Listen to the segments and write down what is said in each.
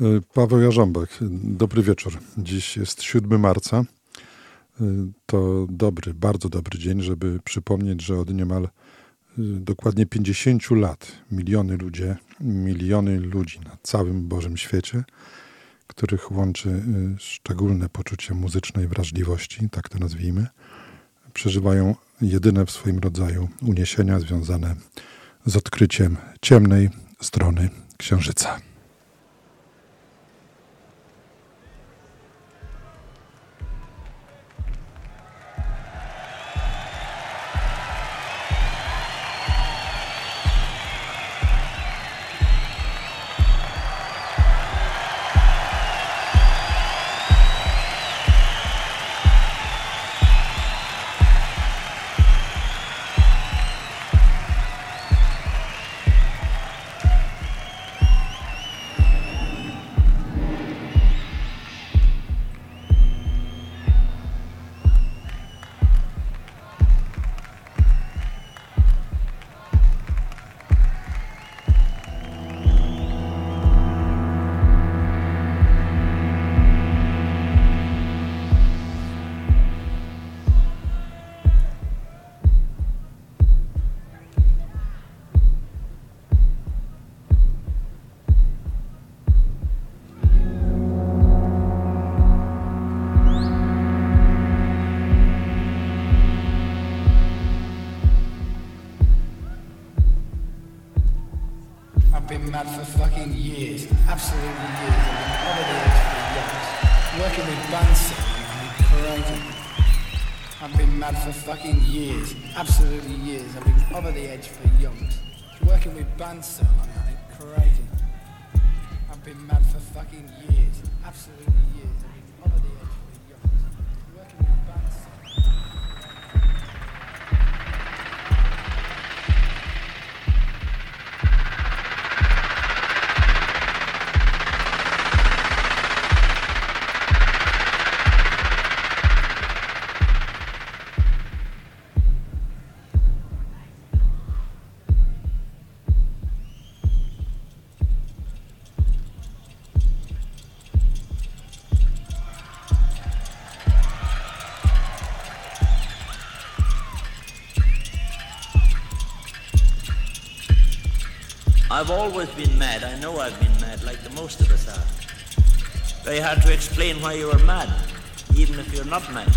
Y, Paweł Jarząbek, dobry wieczór. Dziś jest 7 marca. Y, To dobry, bardzo dobry dzień, żeby przypomnieć, że od niemal y, dokładnie 50 lat miliony ludzie, miliony ludzi na całym Bożym świecie, których łączy szczególne poczucie muzycznej wrażliwości, tak to nazwijmy, przeżywają jedyne w swoim rodzaju uniesienia związane z odkryciem ciemnej strony Księżyca. I've always been mad. I know I've been mad, like the most of us are. Very hard to explain why you are mad, even if you're not mad.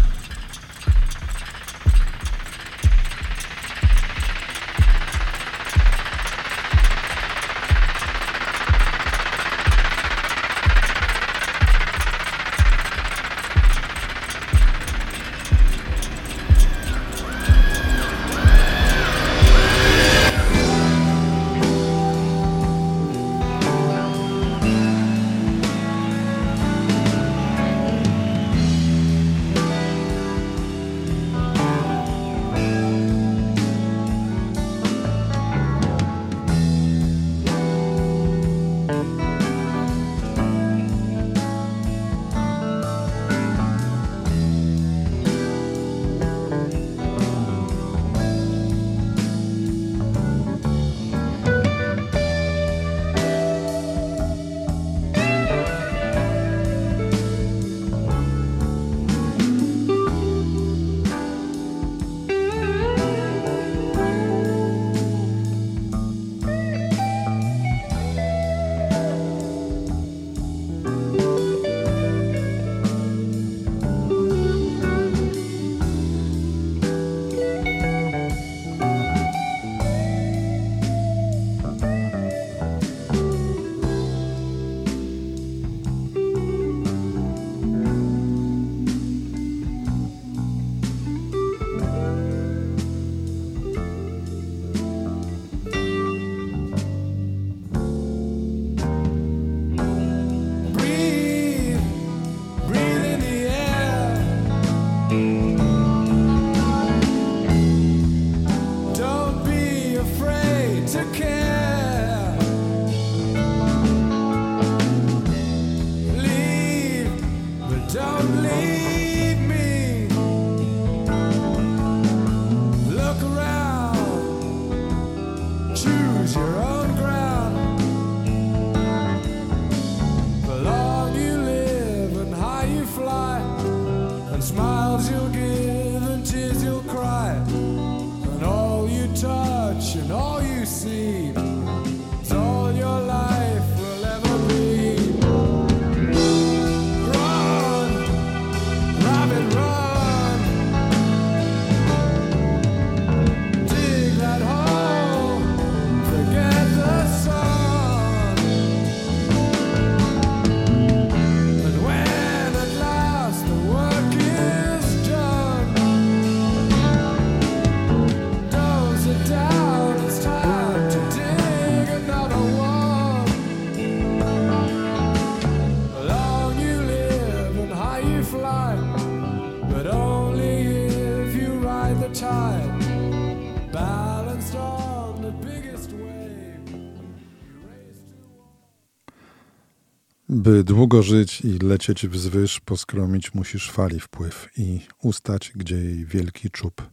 By długo żyć i lecieć wzwyż, poskromić musisz fali wpływ i ustać, gdzie jej wielki czub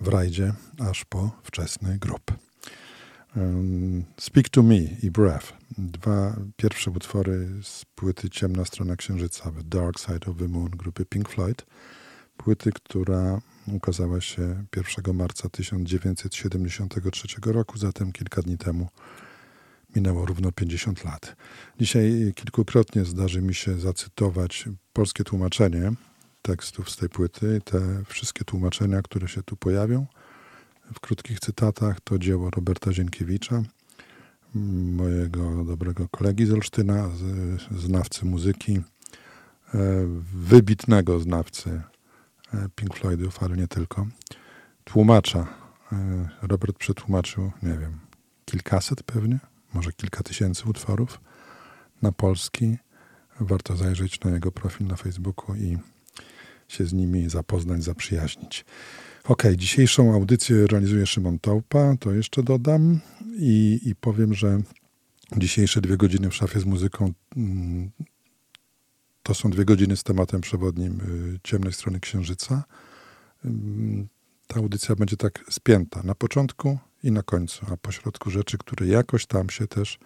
w rajdzie, aż po wczesny grób. Speak to Me i Breath. Dwa pierwsze utwory z płyty Ciemna strona księżyca, The Dark Side of the Moon grupy Pink Floyd. Płyty, która ukazała się 1 marca 1973 roku, zatem kilka dni temu minęło równo 50 lat. Dzisiaj kilkukrotnie zdarzy mi się zacytować polskie tłumaczenie tekstów z tej płyty. Te wszystkie tłumaczenia, które się tu pojawią w krótkich cytatach, to dzieło Roberta Zienkiewicza, mojego dobrego kolegi z Olsztyna, znawcy muzyki, e, wybitnego znawcy e, Pink Floydów, ale nie tylko. Tłumacza. e, Robert przetłumaczył, nie wiem, kilkaset pewnie, może kilka tysięcy utworów na polski. Warto zajrzeć na jego profil na Facebooku i się z nimi zapoznać, zaprzyjaźnić. Ok, dzisiejszą audycję realizuje Szymon Taupa, to jeszcze dodam i, i powiem, że dzisiejsze dwie godziny w szafie z muzyką mm, to są dwie godziny z tematem przewodnim y, ciemnej strony księżyca. Ym, Ta audycja będzie tak spięta na początku i na końcu, a pośrodku rzeczy, które jakoś tam się też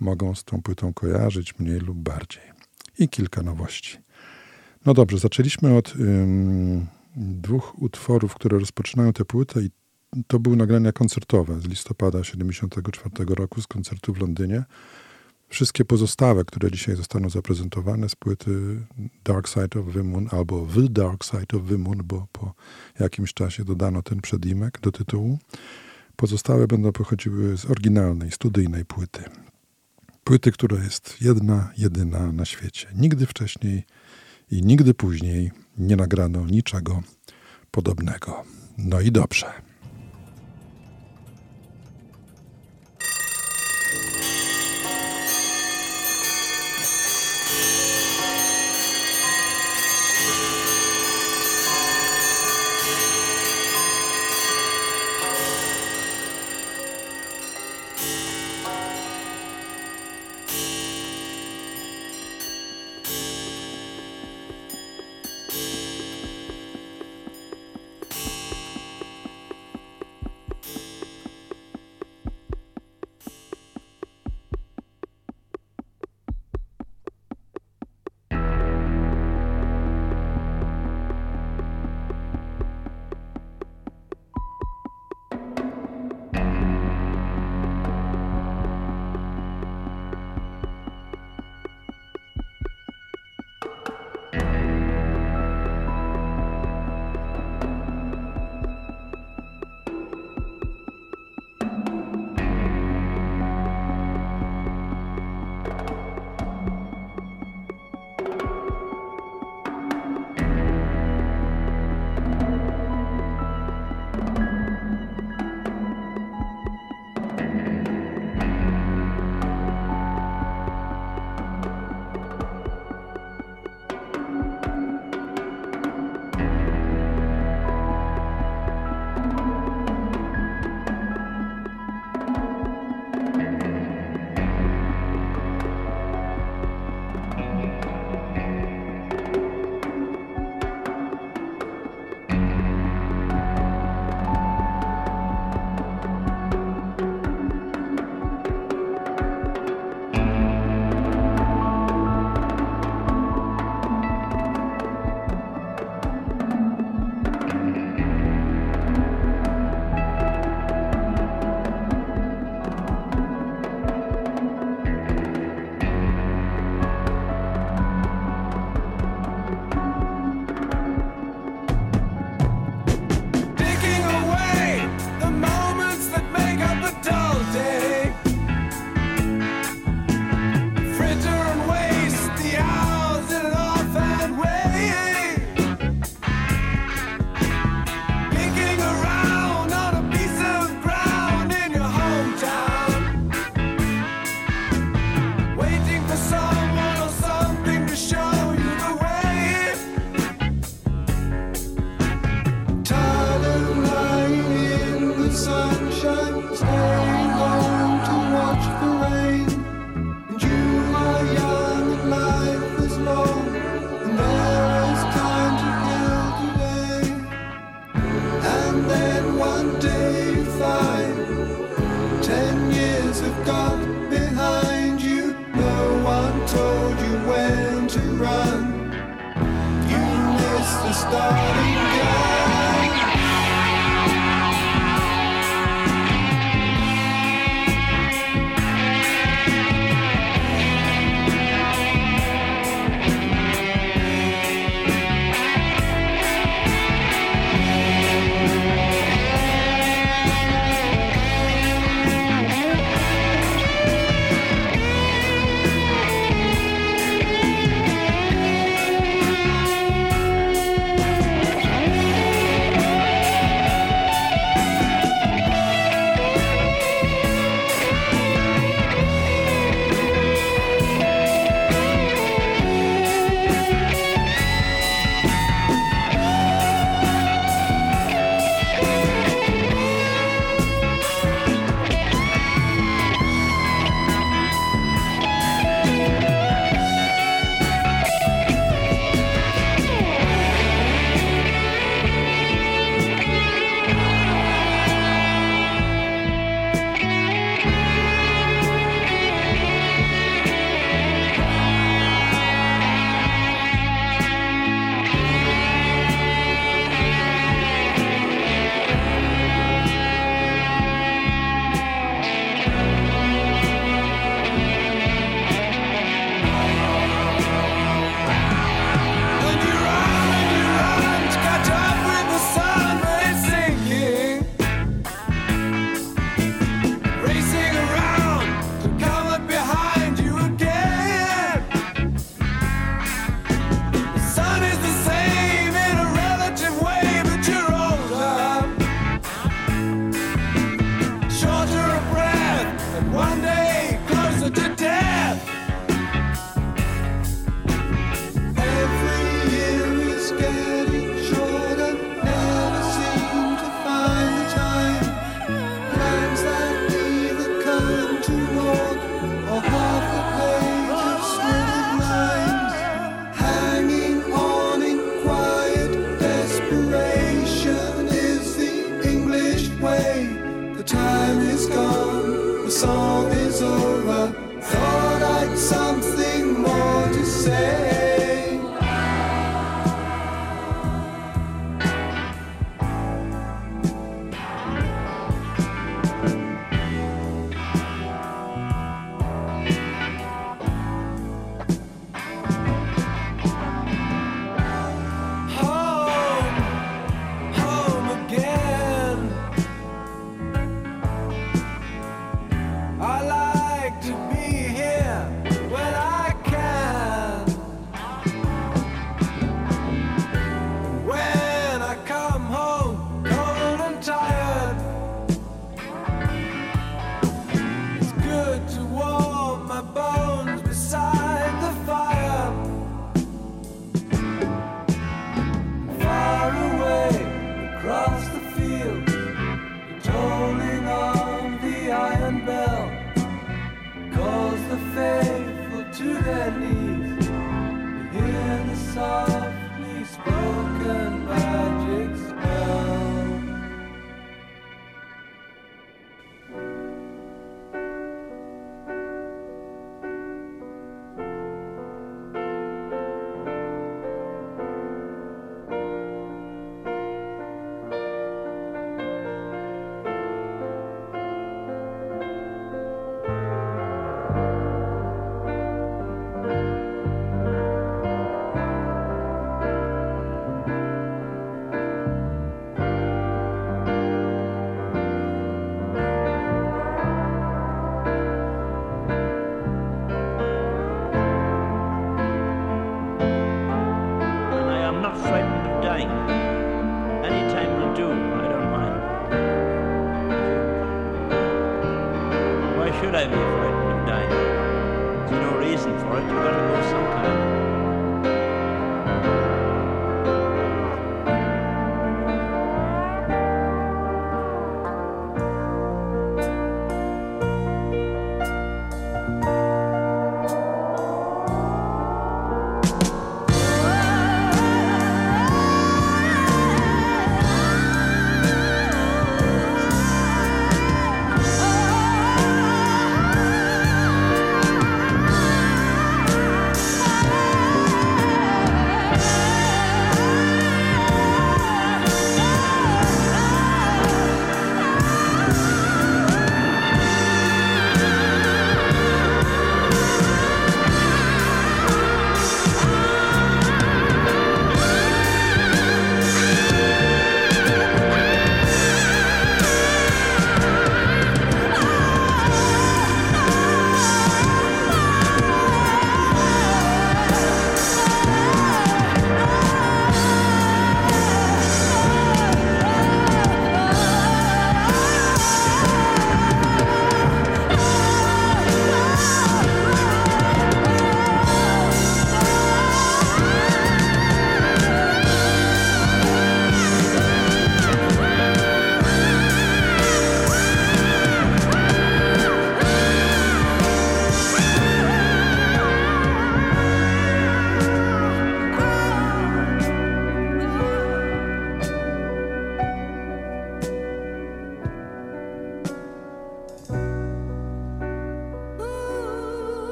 mogą z tą płytą kojarzyć, mniej lub bardziej. I kilka nowości. No dobrze, zaczęliśmy od ym, dwóch utworów, które rozpoczynają tę płytę i to były nagrania koncertowe z listopada 74 roku z koncertu w Londynie. Wszystkie pozostałe, które dzisiaj zostaną zaprezentowane z płyty Dark Side of the Moon albo The Dark Side of the Moon, bo po jakimś czasie dodano ten przedimek do tytułu. Pozostałe będą pochodziły z oryginalnej, studyjnej płyty. Płyty, która jest jedna, jedyna na świecie. Nigdy wcześniej i nigdy później nie nagrano niczego podobnego. No i dobrze.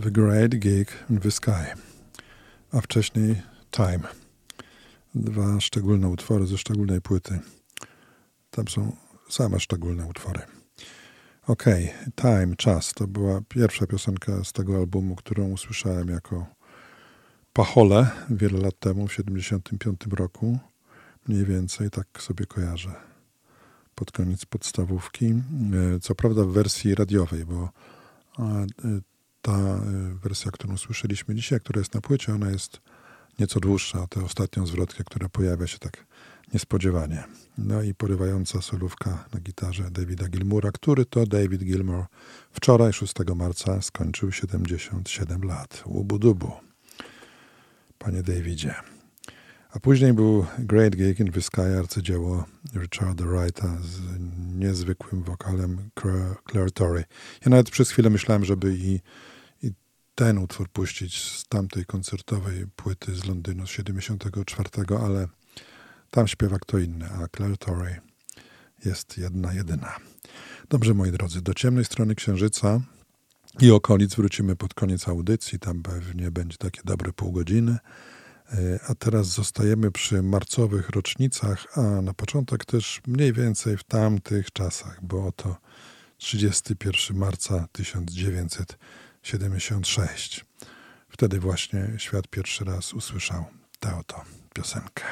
The Great Gig in the Sky, a wcześniej Time. Dwa szczególne utwory ze szczególnej płyty. Tam są same szczególne utwory. OK, Time, Czas. To była pierwsza piosenka z tego albumu, którą usłyszałem jako pachole wiele lat temu, w 1975 roku. Mniej więcej, tak sobie kojarzę. Pod koniec podstawówki. E, co prawda w wersji radiowej, bo e, ta e, wersja, którą słyszeliśmy dzisiaj, która jest na płycie, ona jest nieco dłuższa, tę ostatnią zwrotkę, która pojawia się tak niespodziewanie. No i porywająca solówka na gitarze Davida Gilmura, który to David Gilmour wczoraj, 6 marca, skończył 77 lat. Łubu-dubu. Panie Davidzie. A później był Great Gig in Sky, arcydzieło Richarda Wrighta z niezwykłym wokalem Claire Torrey. Ja nawet przez chwilę myślałem, żeby i ten utwór puścić z tamtej koncertowej płyty z Londynu z 74, ale tam śpiewa kto inny, a Claire Torrey jest jedna, jedyna. Dobrze, moi drodzy, do ciemnej strony Księżyca i okolic wrócimy pod koniec audycji. Tam pewnie będzie takie dobre pół godziny. E, a teraz zostajemy przy marcowych rocznicach, a na początek też mniej więcej w tamtych czasach, bo oto 31 marca 1900 76. Wtedy właśnie świat pierwszy raz usłyszał tę oto piosenkę.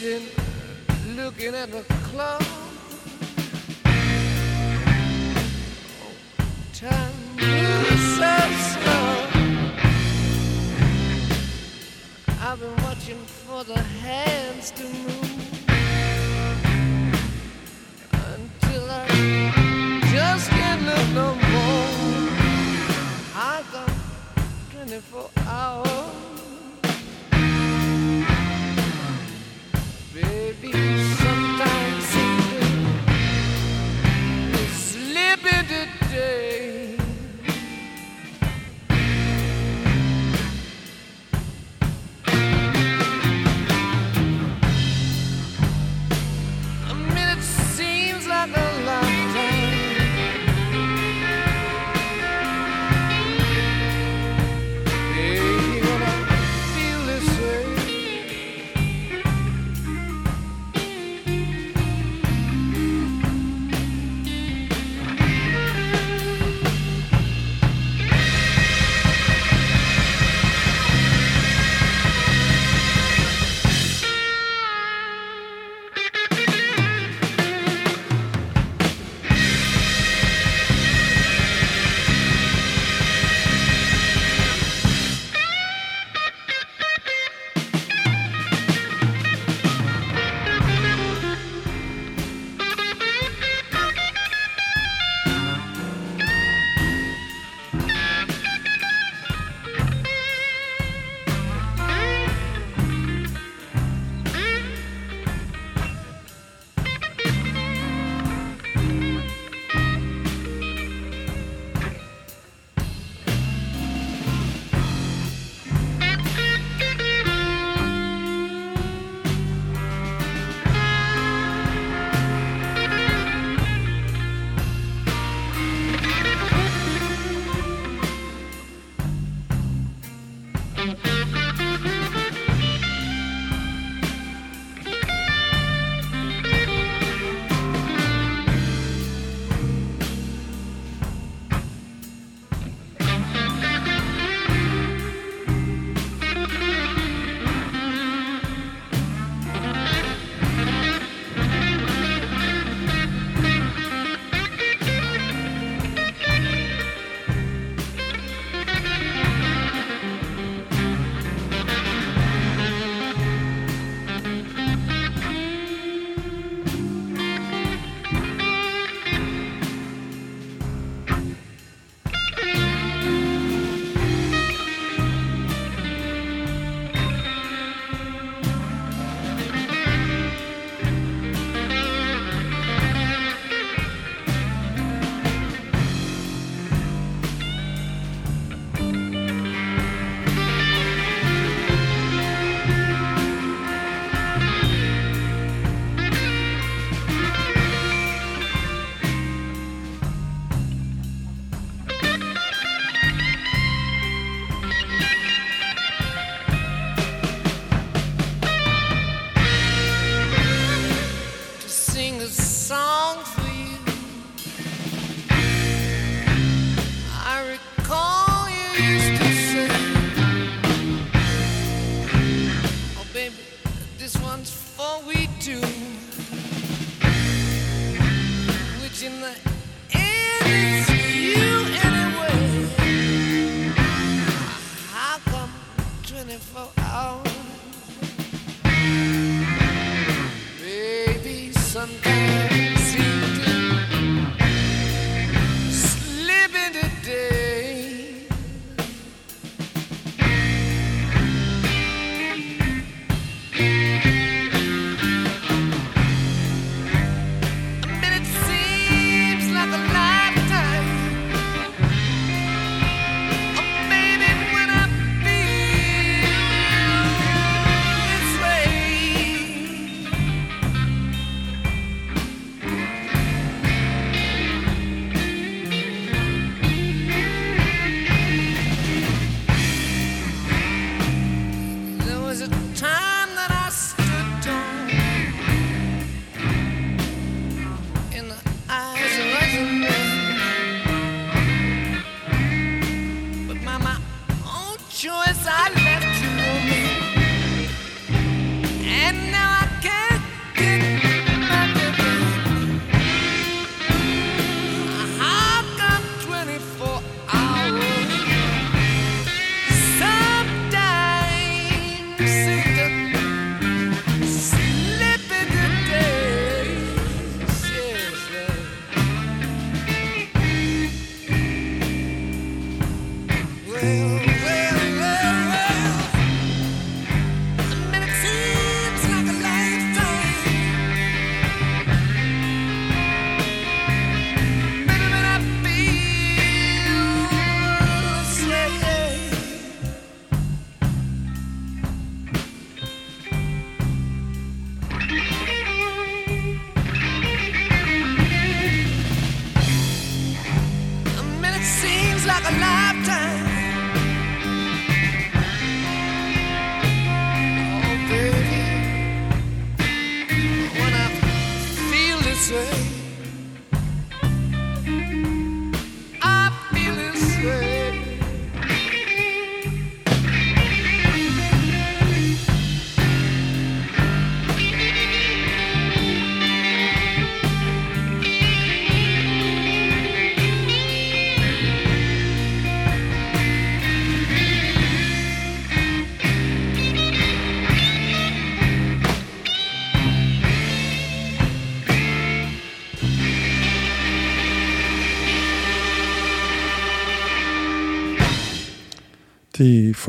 hidden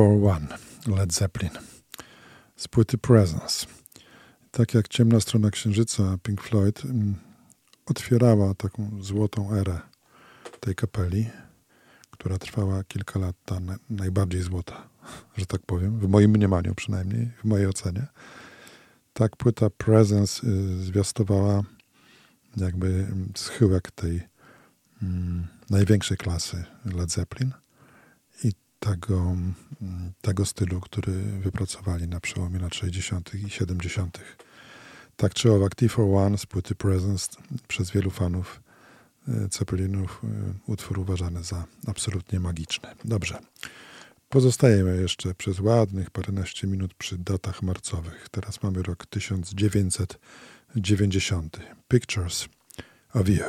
T41 Led Zeppelin z płyty Presence. Tak jak Ciemna Strona Księżyca Pink Floyd mm, otwierała taką złotą erę tej kapeli, która trwała kilka lat, ta najbardziej złota, że tak powiem, w moim mniemaniu przynajmniej, w mojej ocenie. Tak płyta Presence y, zwiastowała jakby schyłek tej mm, największej klasy Led Zeppelin tego, tego stylu, który wypracowali na przełomie lat 60. i 70. Tak czy owak, T41 z płyty Presence przez wielu fanów Ceppelinów e, utwór uważany za absolutnie magiczny. Dobrze. Pozostajemy jeszcze przez ładnych paręnaście minut przy datach marcowych. Teraz mamy rok 1990. Pictures of You.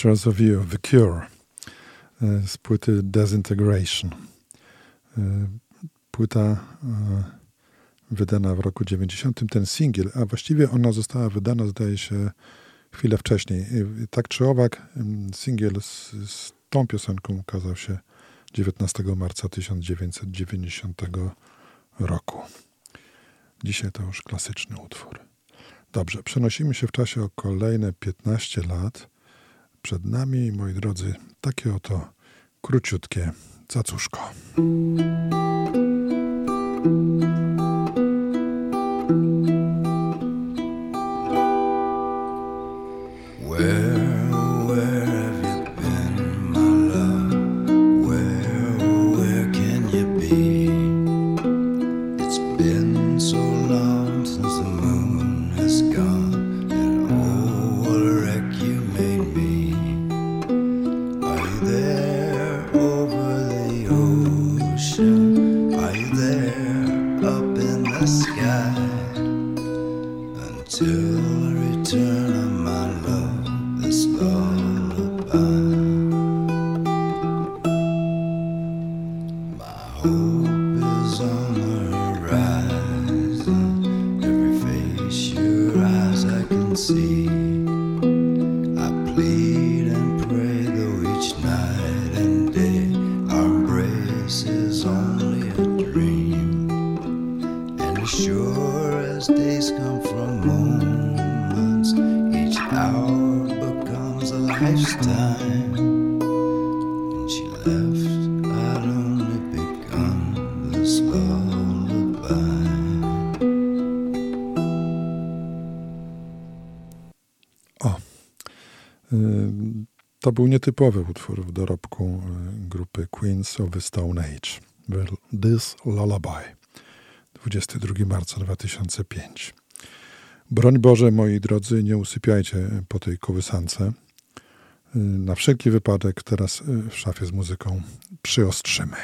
Pictures of You, The Cure e, z płyty Desintegration. E, płyta e, wydana w roku 90, ten singiel, a właściwie ona została wydana, zdaje się, chwilę wcześniej. Tak czy owak, singiel z, z tą piosenką ukazał się 19 marca 1990 roku. Dzisiaj to już klasyczny utwór. Dobrze, przenosimy się w czasie o kolejne 15 lat. Przed nami, moi drodzy, takie oto króciutkie cacuszko. Nietypowy utwór w dorobku e, grupy Queens of the Stone Age. This Lullaby. 22 marca 2005. Broń Boże, moi drodzy, nie usypiajcie po tej kołysance. E, na wszelki wypadek teraz e, w szafie z muzyką przyostrzymy.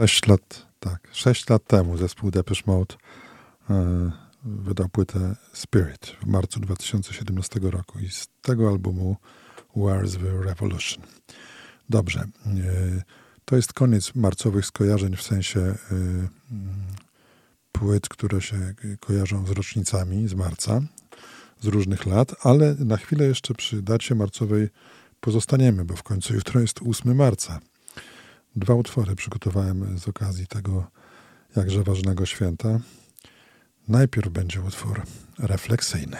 Sześć lat, tak, sześć lat temu zespół Depeche Mode e, wydał płytę Spirit w marcu 2017 roku i z tego albumu Where's the Revolution. Dobrze, e, to jest koniec marcowych skojarzeń w sensie e, mm, płyt, które się kojarzą z rocznicami z marca, z różnych lat, ale na chwilę jeszcze przy dacie marcowej pozostaniemy, bo w końcu jutro jest 8 marca. Dwa utwory przygotowałem z okazji tego jakże ważnego święta. Najpierw będzie utwór refleksyjny.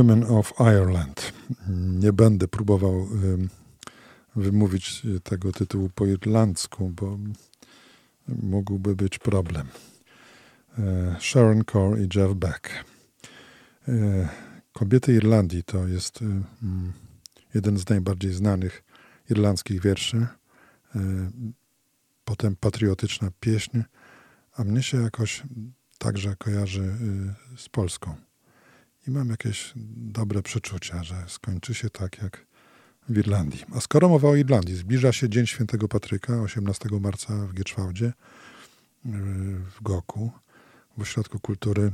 Women of Ireland. Nie będę próbował wymówić tego tytułu po irlandzku, bo mógłby być problem. E, Sharon Core i Jeff Beck. E, Kobiety Irlandii to jest jeden z najbardziej znanych irlandzkich wierszy. E, potem patriotyczna pieśń, a mnie się jakoś także kojarzy z Polską. I mam jakieś dobre przeczucia, że skończy się tak jak w Irlandii. A skoro mowa o Irlandii, zbliża się Dzień Świętego Patryka, 18 marca w Gieczwałdzie, w Goku, w Ośrodku Kultury,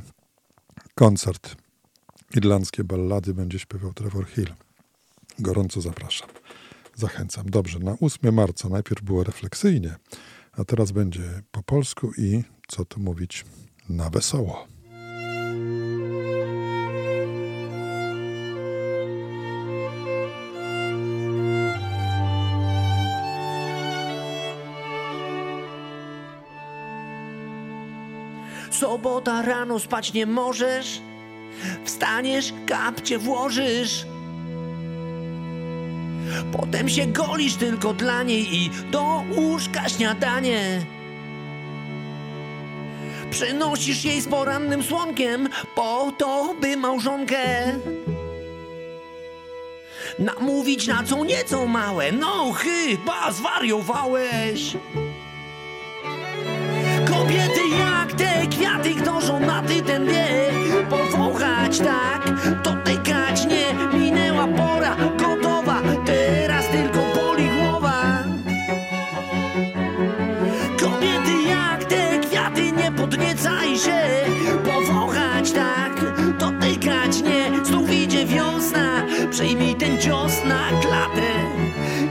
koncert Irlandzkie ballady będzie śpiewał Trevor Hill. Gorąco zapraszam. Zachęcam. Dobrze, na 8 marca najpierw było refleksyjnie, a teraz będzie po polsku i, co tu mówić, na wesoło. Sobota rano spać nie możesz, wstaniesz, kapcie włożysz. Potem się golisz tylko dla niej i do łóżka śniadanie. Przynosisz jej z porannym słonkiem po to, by małżonkę namówić na co nieco małe. No chyba zwariowałeś. Kobiety jak te kwiaty, kto żonaty ten wie Powąchać tak, dotykać nie. Minęła pora gotowa, teraz tylko boli głowa. Kobiety jak te kwiaty, nie podniecaj się. Powąchać tak, dotykać nie. Znów idzie wiosna, przejmij ten cios na klatę.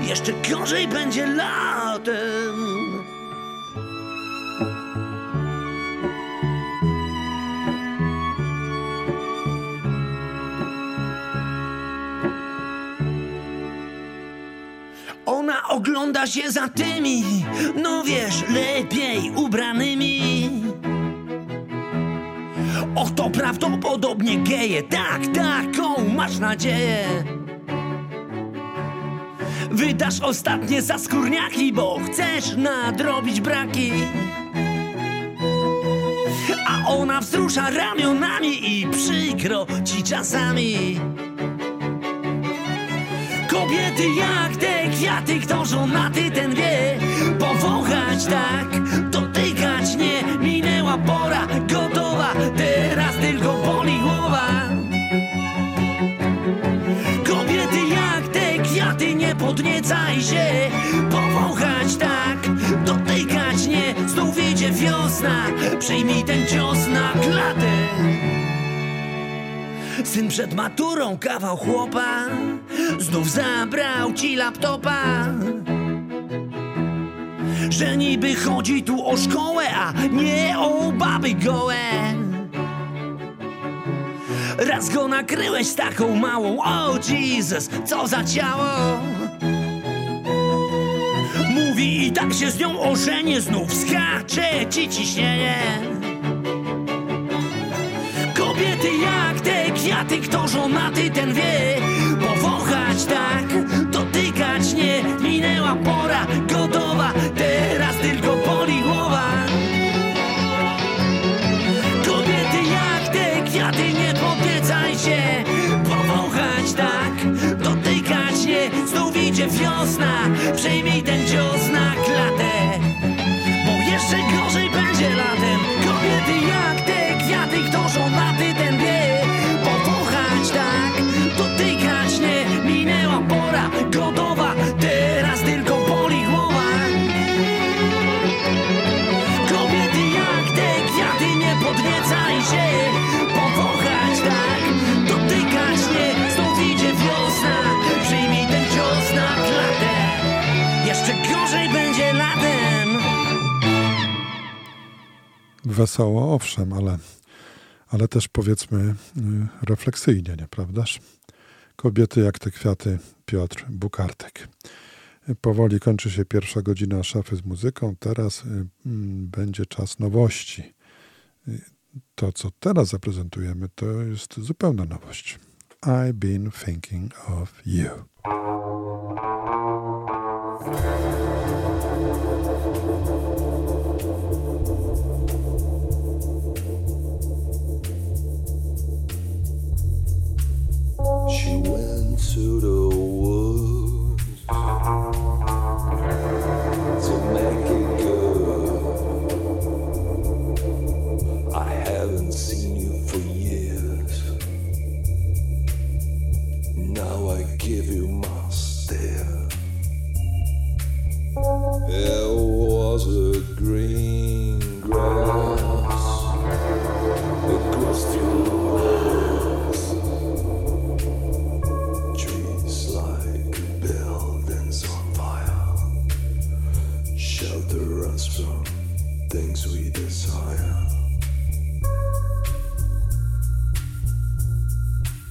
Jeszcze gorzej będzie latem ogląda się za tymi, no wiesz, lepiej ubranymi. Och, to prawdopodobnie geje, tak, taką masz nadzieję. Wydasz ostatnie za skórniaki, bo chcesz nadrobić braki. A ona wzrusza ramionami i przykro ci czasami. Kobiety jak te kwiaty, kto żonaty ten wie. Powąchać tak, dotykać nie. Minęła pora, gotowa, teraz tylko boli głowa. Kobiety jak te kwiaty, nie podniecaj się. Powąchać tak, dotykać nie. Znów idzie wiosna, przyjmij ten cios na klatę Syn przed maturą kawał chłopa. Znów zabrał ci laptopa. Że niby chodzi tu o szkołę, a nie o baby gołe. Raz go nakryłeś taką małą O oh Jesus, co za ciało. Mówi i tak się z nią ożenię Znów skacze ci ciśnienie Kobiety jak te kwiaty, kto żonaty ten wie? Powąchać tak, dotykać nie. Minęła pora, gotowa, teraz tylko boli głowa. Kobiety jak te kwiaty, nie podniecaj się. Powąchać tak, dotykać nie. Znów idzie wiosna, przejmij ten cios na klatę. Bo jeszcze gorzej będzie latem. Kobiety jak te kwiaty, kto żonaty ten gotowa, teraz tylko boli głowa. Kobiety jak te kwiaty, nie podniecaj się. Powąchać tak, dotykać nie. Znów idzie wiosna, przyjmij ten cios na klatę. Jeszcze gorzej będzie latem. Wesoło, owszem, ale, ale też powiedzmy y, refleksyjnie, nieprawdaż? Kobiety jak te kwiaty, Piotr Bukartek. Powoli kończy się pierwsza godzina szafy z muzyką. Teraz y, mm, będzie czas nowości. Y, To, co teraz zaprezentujemy, to jest zupełna nowość. I've Been Thinking of You. She went to the woods to make it good. I haven't seen you for years. Now I give you my stare. It was a green grass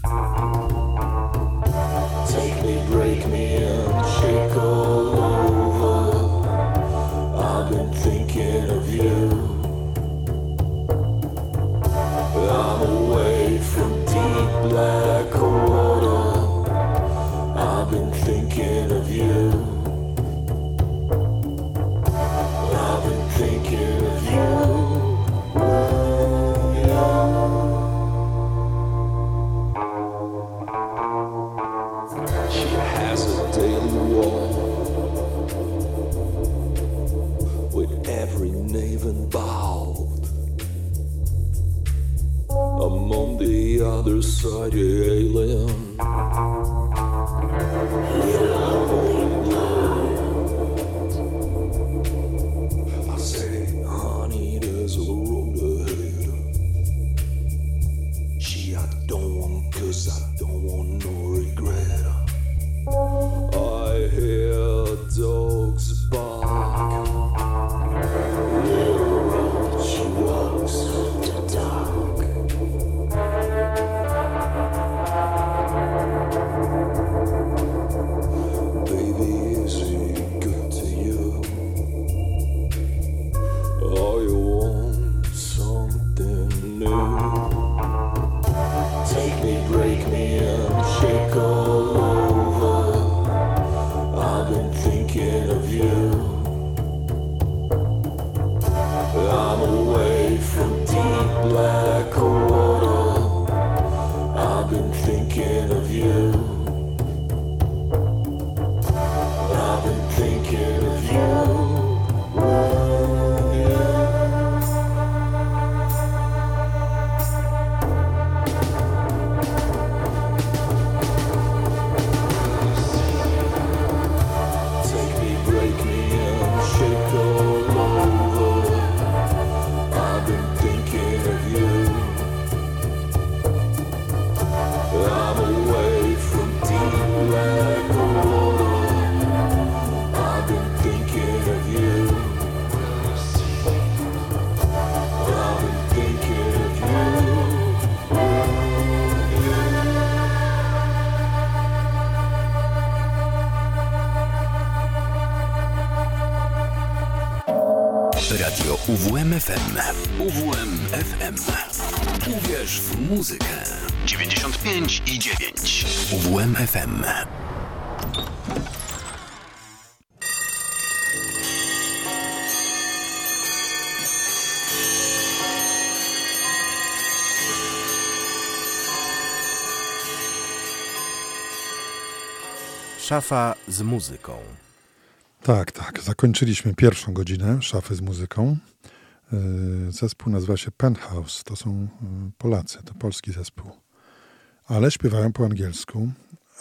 Take me, break me, and 他 UWMFM. Uwierz w muzykę. 95 i 9. UWMFM. Szafa z muzyką. Tak, tak. Zakończyliśmy pierwszą godzinę szafy z muzyką. Yy, Zespół nazywa się Penthouse. To są yy, Polacy, to polski zespół. Ale śpiewają po angielsku,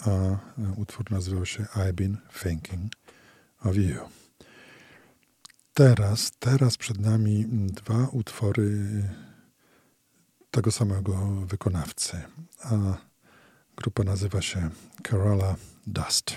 a yy, utwór nazywał się I've been thinking of you. Teraz, teraz przed nami dwa utwory tego samego wykonawcy, a grupa nazywa się Carola Dust.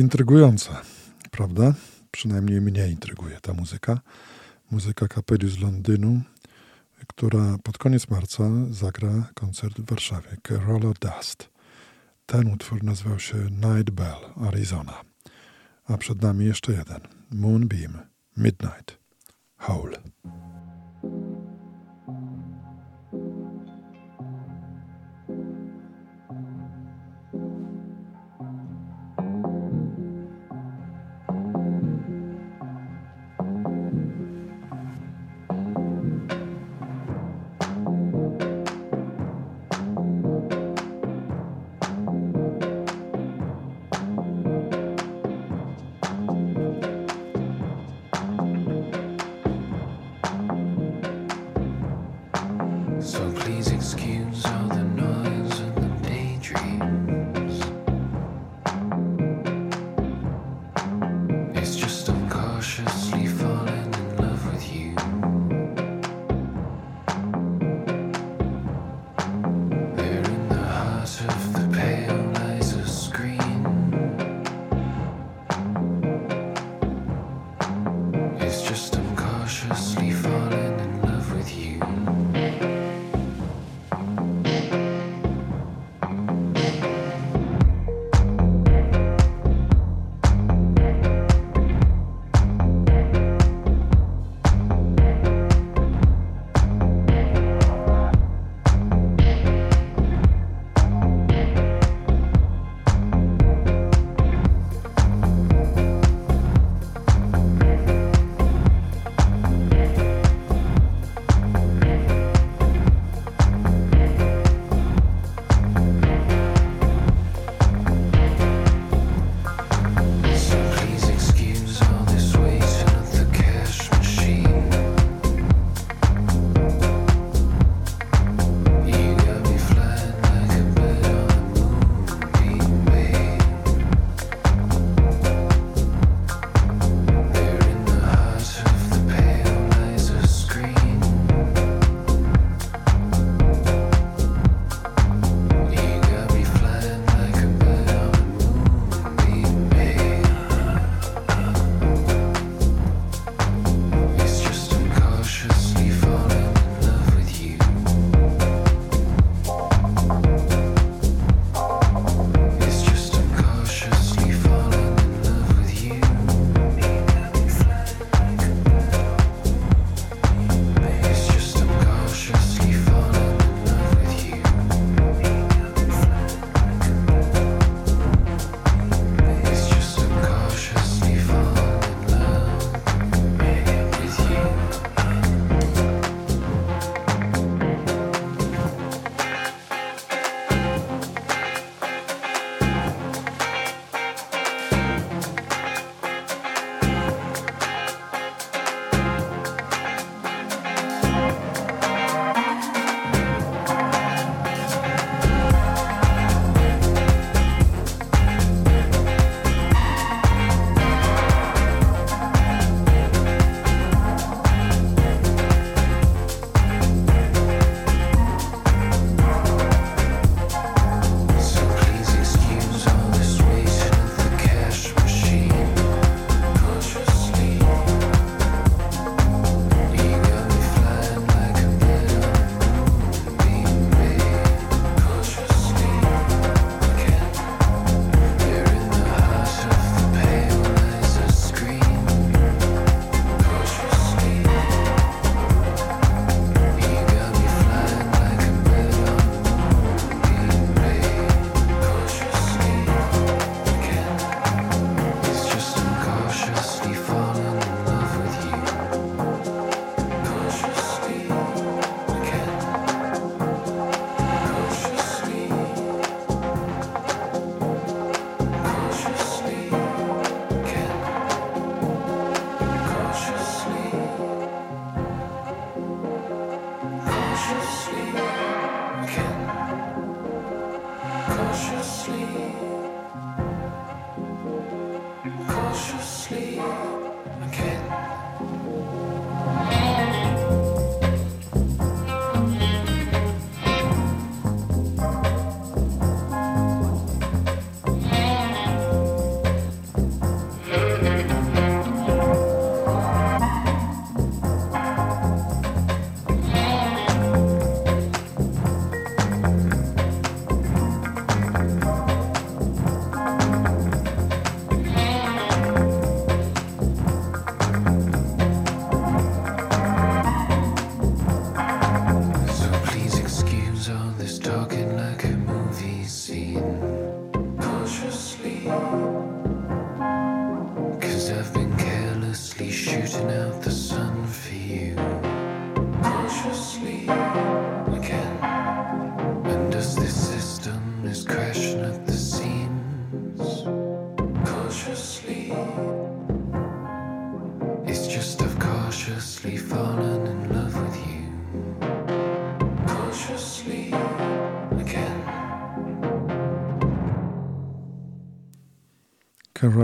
Intrygująca, prawda? Przynajmniej mnie intryguje ta muzyka. Muzyka kapeli z Londynu, która pod koniec marca zagra koncert w Warszawie. Carola Dust. Ten utwór nazywał się Night Bell, Arizona. A przed nami jeszcze jeden. Moonbeam, Midnight, Hole.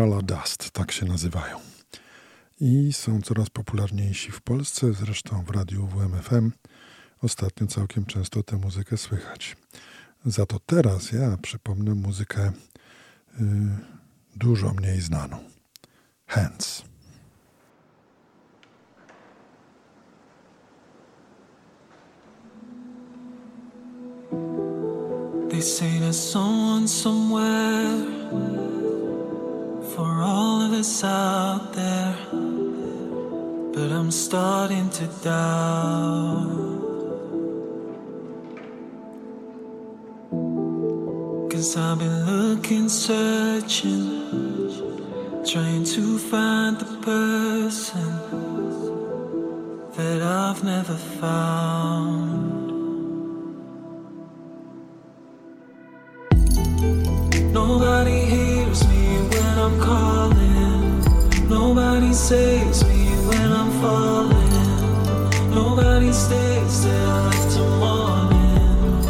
Kerala Dust, tak się nazywają. I są coraz popularniejsi w Polsce, zresztą w radiu WMFM. Ostatnio całkiem często tę muzykę słychać. Za to teraz ja przypomnę muzykę y, dużo mniej znaną. Hands. They say there's someone somewhere for all of us out there. But I'm starting to doubt. Cause I've been looking, searching, trying to find the person that I've never found. Nobody I'm calling. Nobody saves me when I'm falling. Nobody stays till after morning.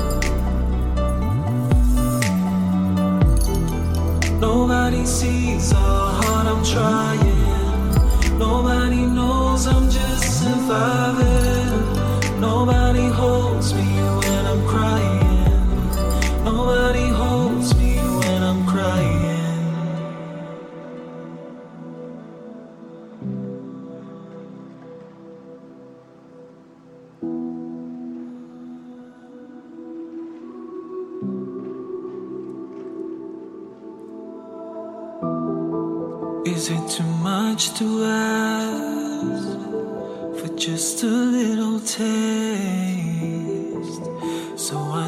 Nobody sees how hard I'm trying. Nobody knows I'm just surviving. Nobody holds me when I'm crying. Nobody Is it too much to ask for just a little taste? So I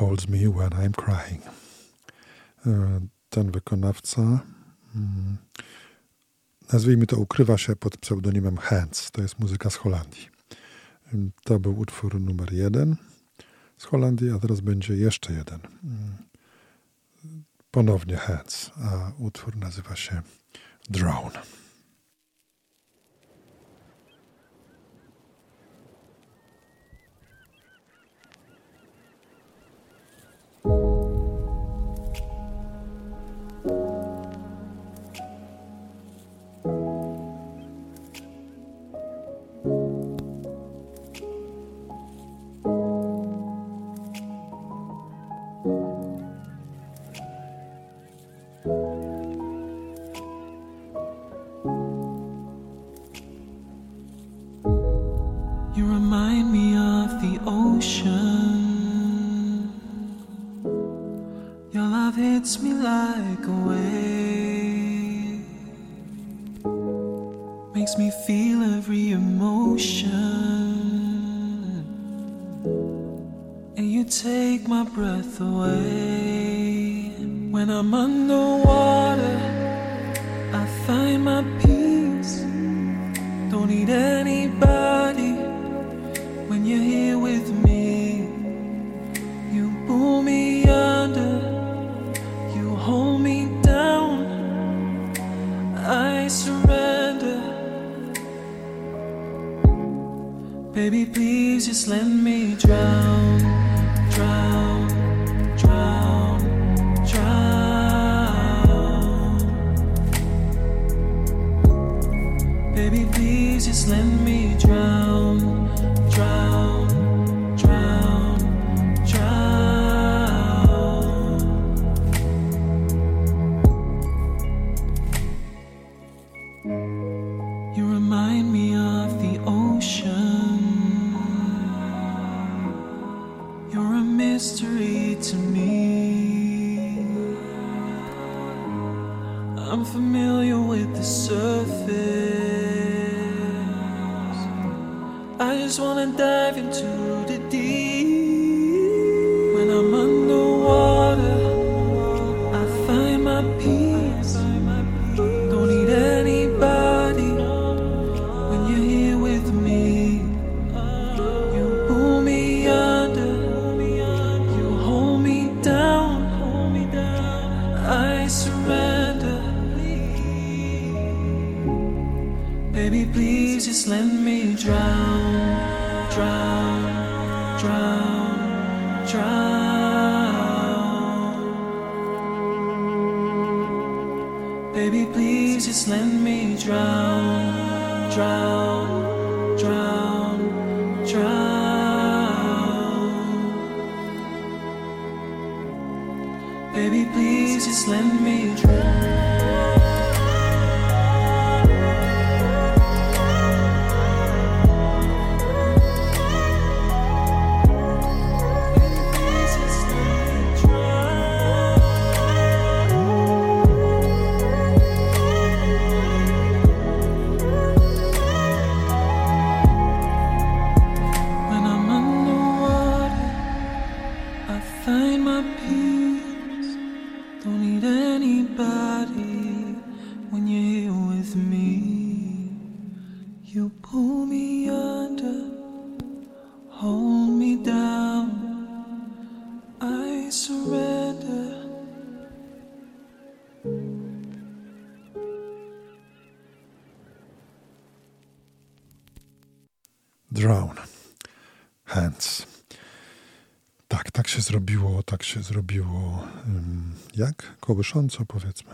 holds me when I'm crying. E, Ten wykonawca, mm, nazwijmy to, ukrywa się pod pseudonimem Hands. To jest muzyka z Holandii. Ym, To był utwór numer jeden z Holandii, a teraz będzie jeszcze jeden. Mm, Ponownie Hands, a utwór nazywa się Drone. You drogosząco, powiedzmy,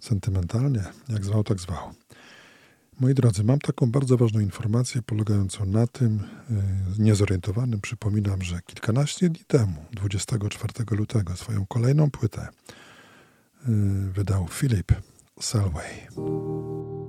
sentymentalnie, jak zwał, tak zwał. Moi drodzy, mam taką bardzo ważną informację polegającą na tym, yy, niezorientowanym przypominam, że kilkanaście dni temu, 24 lutego, swoją kolejną płytę yy, wydał Filip Selway.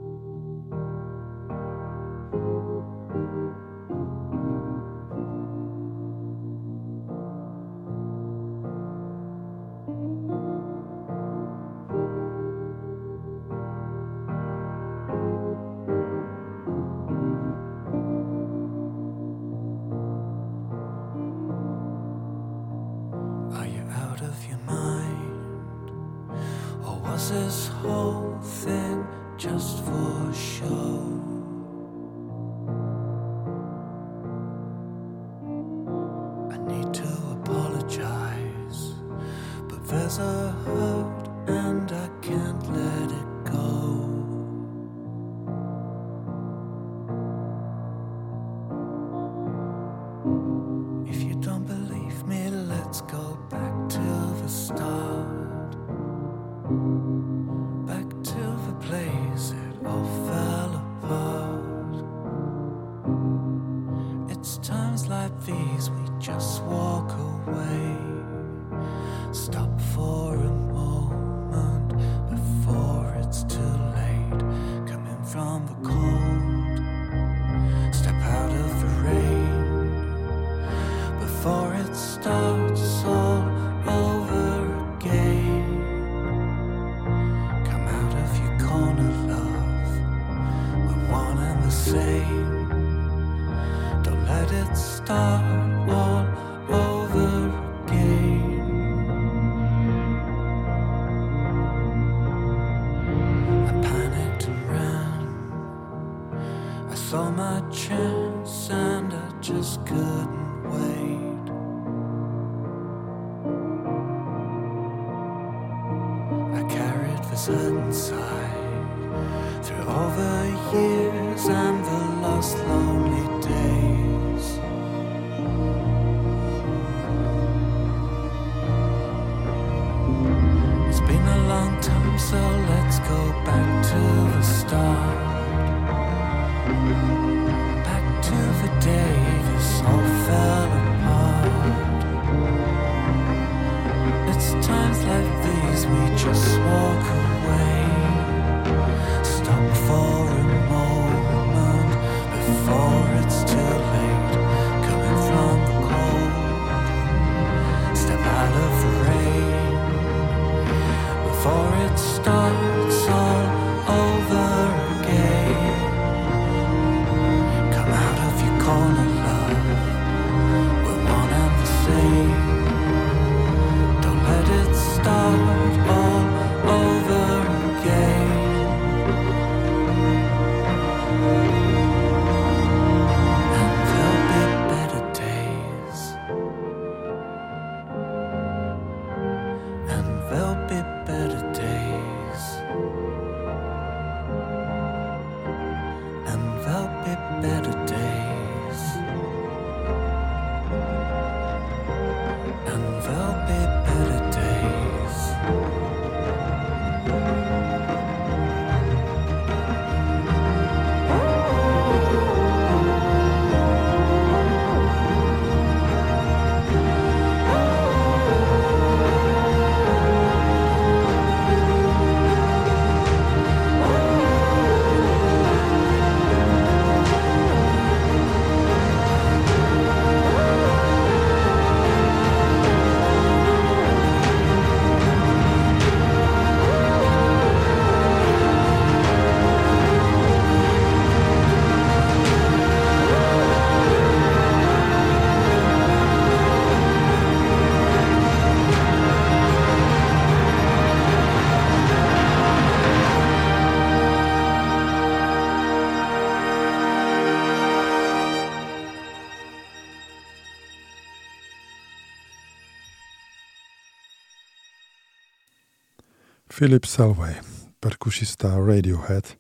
Philip Selway, perkusista Radiohead,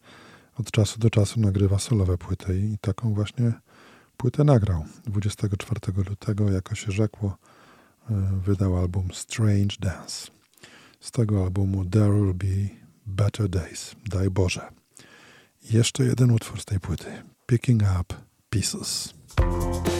od czasu do czasu nagrywa solowe płyty i taką właśnie płytę nagrał. 24 lutego, jako się rzekło, e, wydał album Strange Dance. Z tego albumu There Will Be Better Days, daj Boże. I jeszcze jeden utwór z tej płyty, Picking Up Pieces. pieces,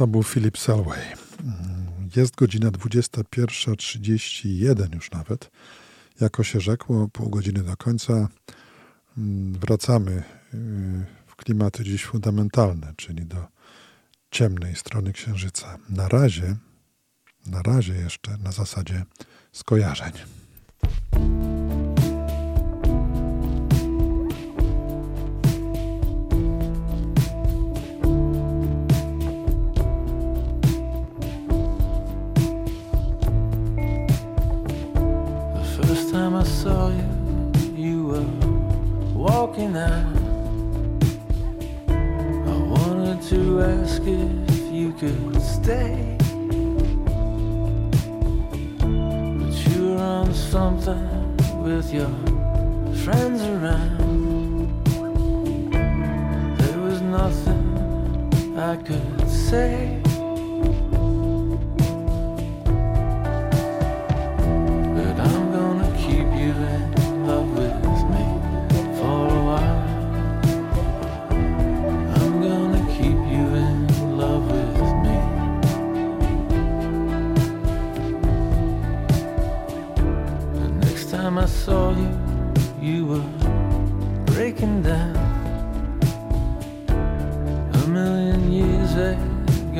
To był Philip Selway. Jest godzina 21.31 już nawet. Jako się rzekło, pół godziny do końca. Wracamy y, w klimaty dziś fundamentalne, czyli do ciemnej strony Księżyca. Na razie, na razie jeszcze na zasadzie skojarzeń. Walking out. I wanted to ask if you could stay. But you were on something with your friends around. There was nothing I could say.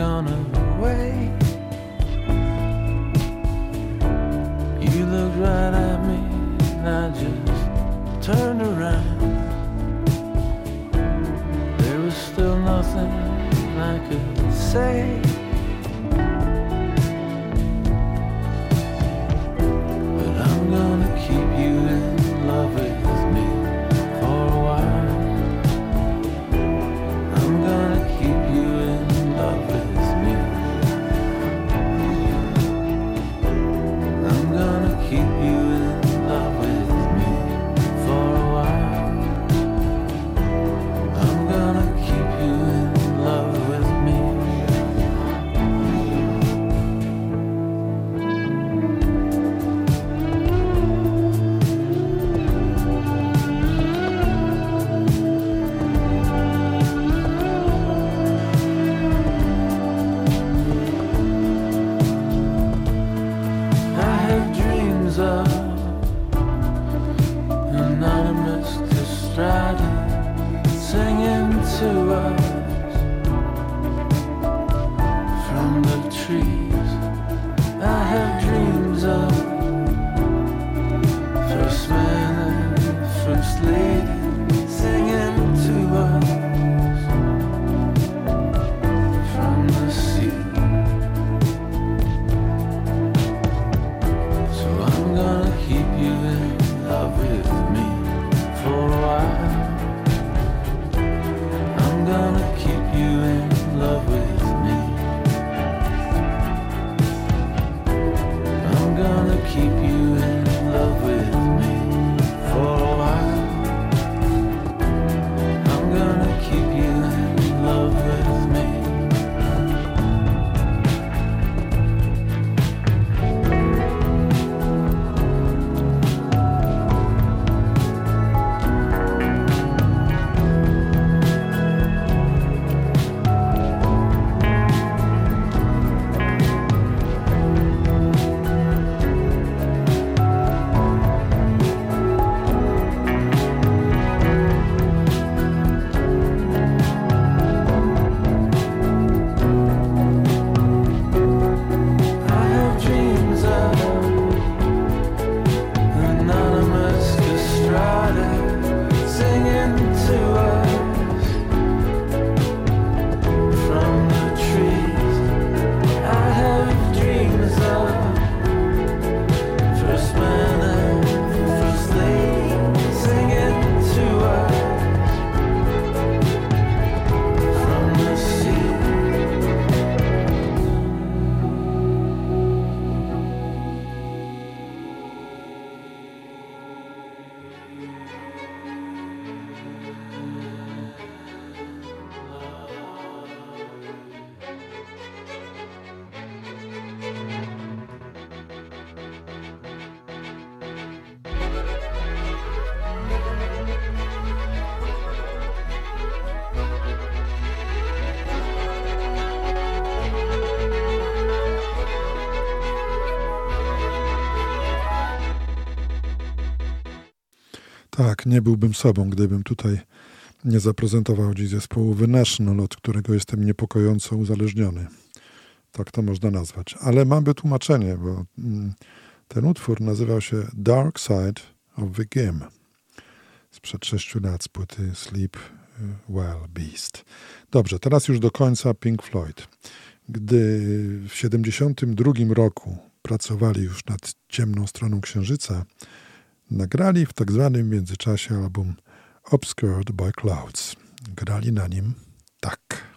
Gone away. You looked right nothing I could say. Nie byłbym sobą, gdybym tutaj nie zaprezentował dziś zespołu The National, od którego jestem niepokojąco uzależniony. Tak to można nazwać. Ale mam wytłumaczenie, bo mm, ten utwór nazywał się Dark Side of the Game sprzed sześciu lat z płyty Sleep Well Beast. Dobrze, teraz już do końca Pink Floyd. Gdy w 1972 roku pracowali już nad ciemną stroną Księżyca, nagrali w tak zwanym międzyczasie album Obscured by Clouds. Grali na nim tak.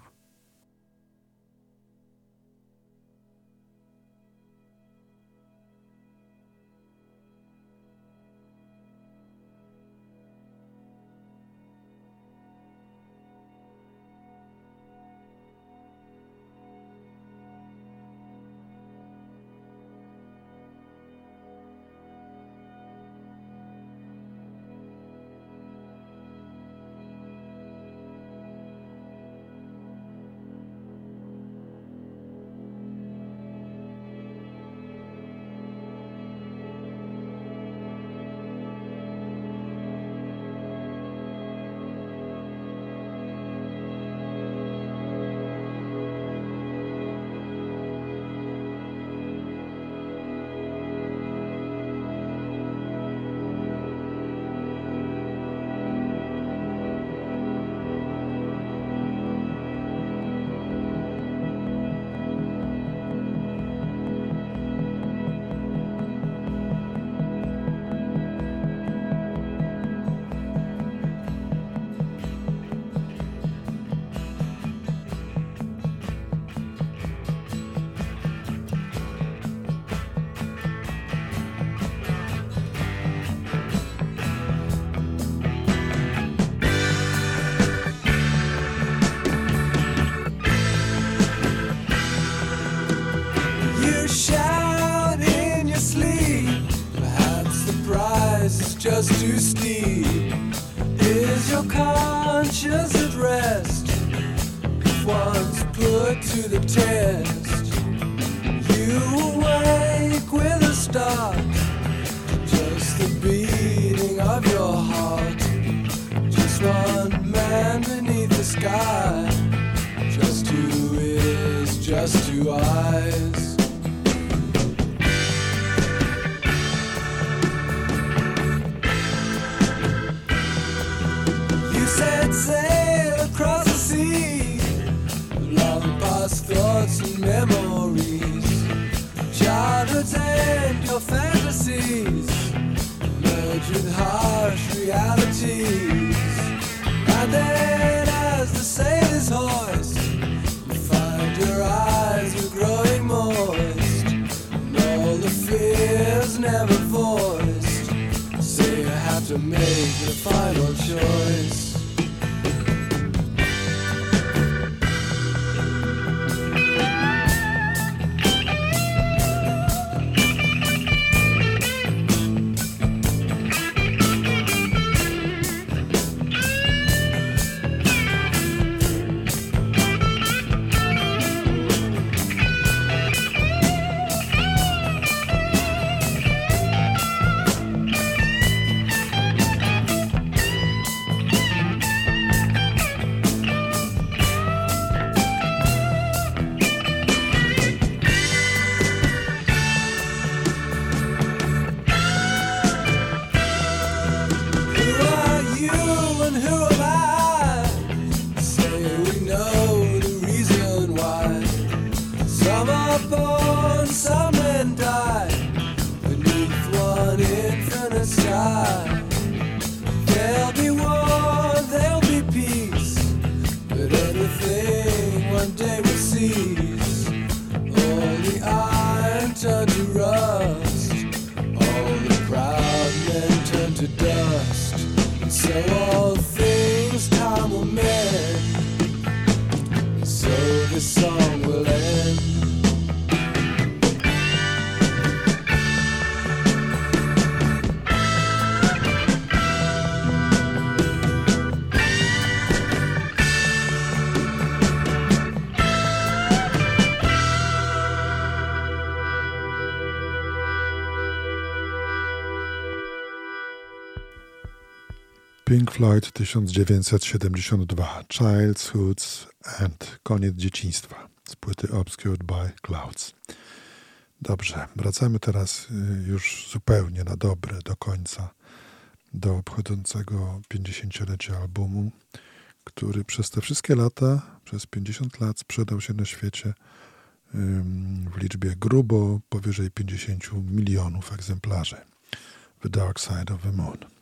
Pink Floyd 1972 Childhoods and Koniec dzieciństwa z płyty Obscured by Clouds. Dobrze, wracamy teraz y, już zupełnie na dobre do końca do obchodzącego 50-lecia albumu, który przez te wszystkie lata, przez 50 lat sprzedał się na świecie w liczbie grubo powyżej 50 milionów egzemplarzy. The Dark Side of the Moon.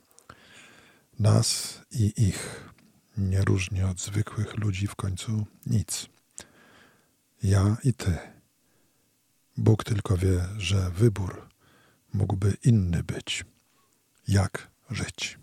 Nas i ich nie różni od zwykłych ludzi w końcu nic. Ja i ty. Bóg tylko wie, że wybór mógłby inny być. Jak żyć?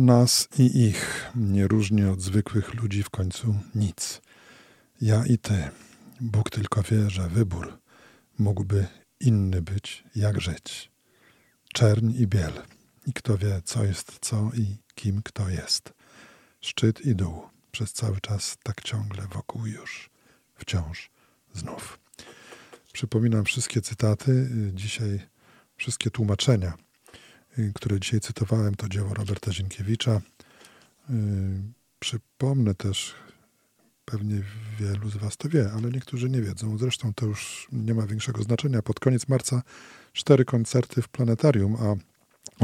Nas i ich nie różni od zwykłych ludzi w końcu nic. Ja i ty. Bóg tylko wie, że wybór mógłby inny być, jak żyć. Czerń i biel. I kto wie, co jest co i kim kto jest. Szczyt i dół. Przez cały czas tak ciągle wokół już. Wciąż znów. Przypominam wszystkie cytaty. Dzisiaj wszystkie tłumaczenia, które dzisiaj cytowałem, to dzieło Roberta Zienkiewicza. Przypomnę też Pewnie wielu z Was to wie, ale niektórzy nie wiedzą. Zresztą to już nie ma większego znaczenia. Pod koniec marca cztery koncerty w planetarium, a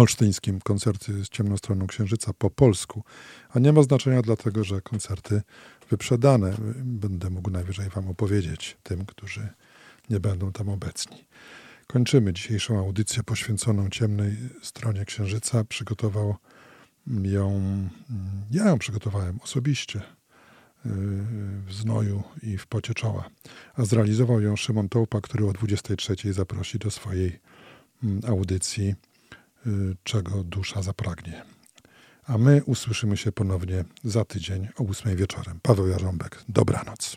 olsztyńskim koncerty z ciemną stroną księżyca po polsku. A nie ma znaczenia dlatego, że koncerty wyprzedane. Będę mógł najwyżej Wam opowiedzieć tym, którzy nie będą tam obecni. Kończymy dzisiejszą audycję poświęconą ciemnej stronie księżyca. Przygotował ją, ja ją przygotowałem osobiście w znoju i w pocie czoła. A zrealizował ją Szymon Tołpa, który o 23 zaprosi do swojej mm, audycji y, Czego dusza zapragnie. A my usłyszymy się ponownie za tydzień o 8 wieczorem. Paweł Jarząbek, dobranoc.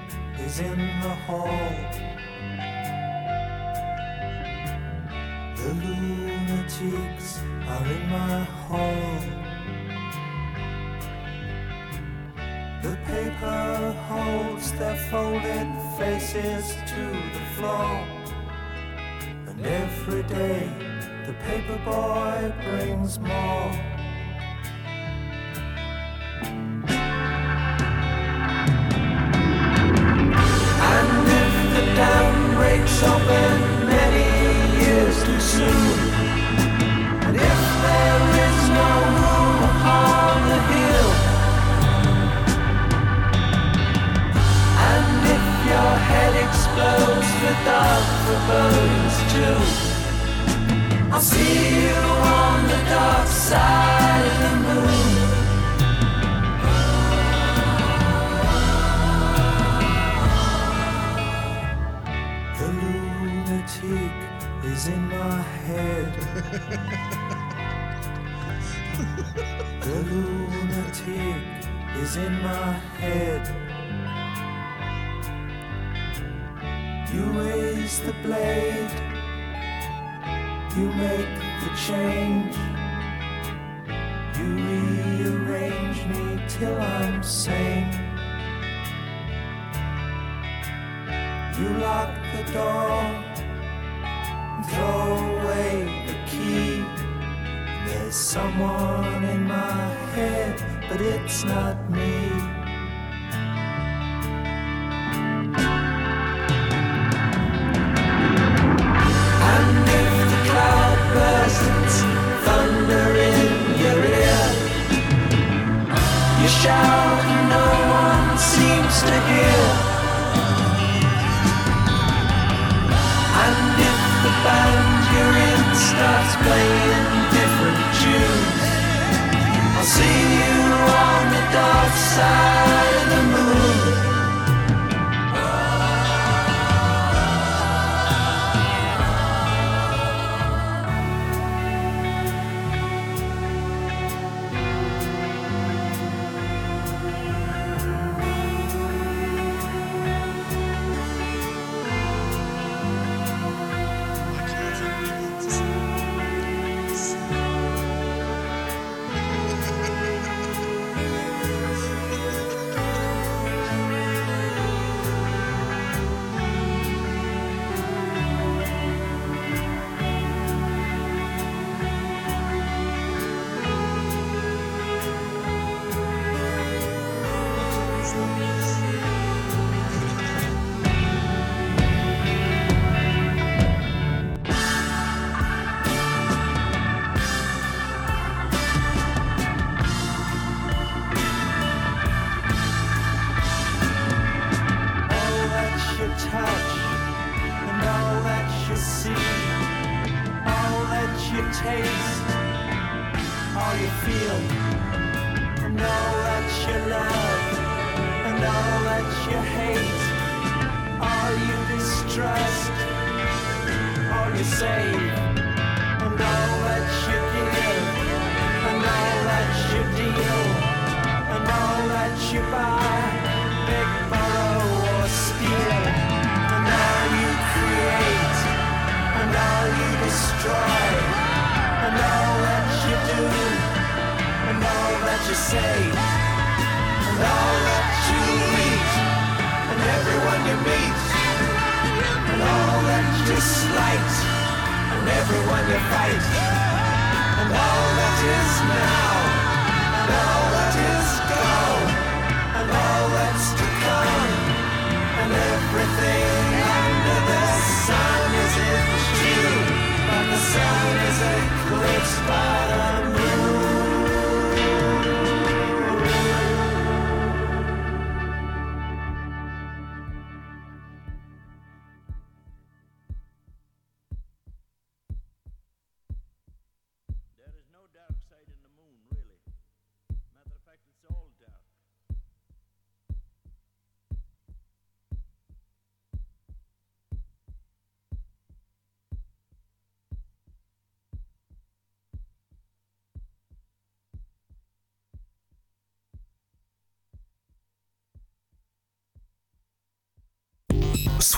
is in the hall. The lunatics are in my hall. The paper holds their folded faces to the floor. And every day the paper boy brings more. Breaks open many years too soon, and if there is no room upon the hill, and if your head explodes with dark too, I'll see you on the dark side of the moon. Head. the lunatic is in my head. You raise the blade, you make the change. You rearrange me till I'm sane. You lock the door throw away the key. There's someone in my head, but it's not me.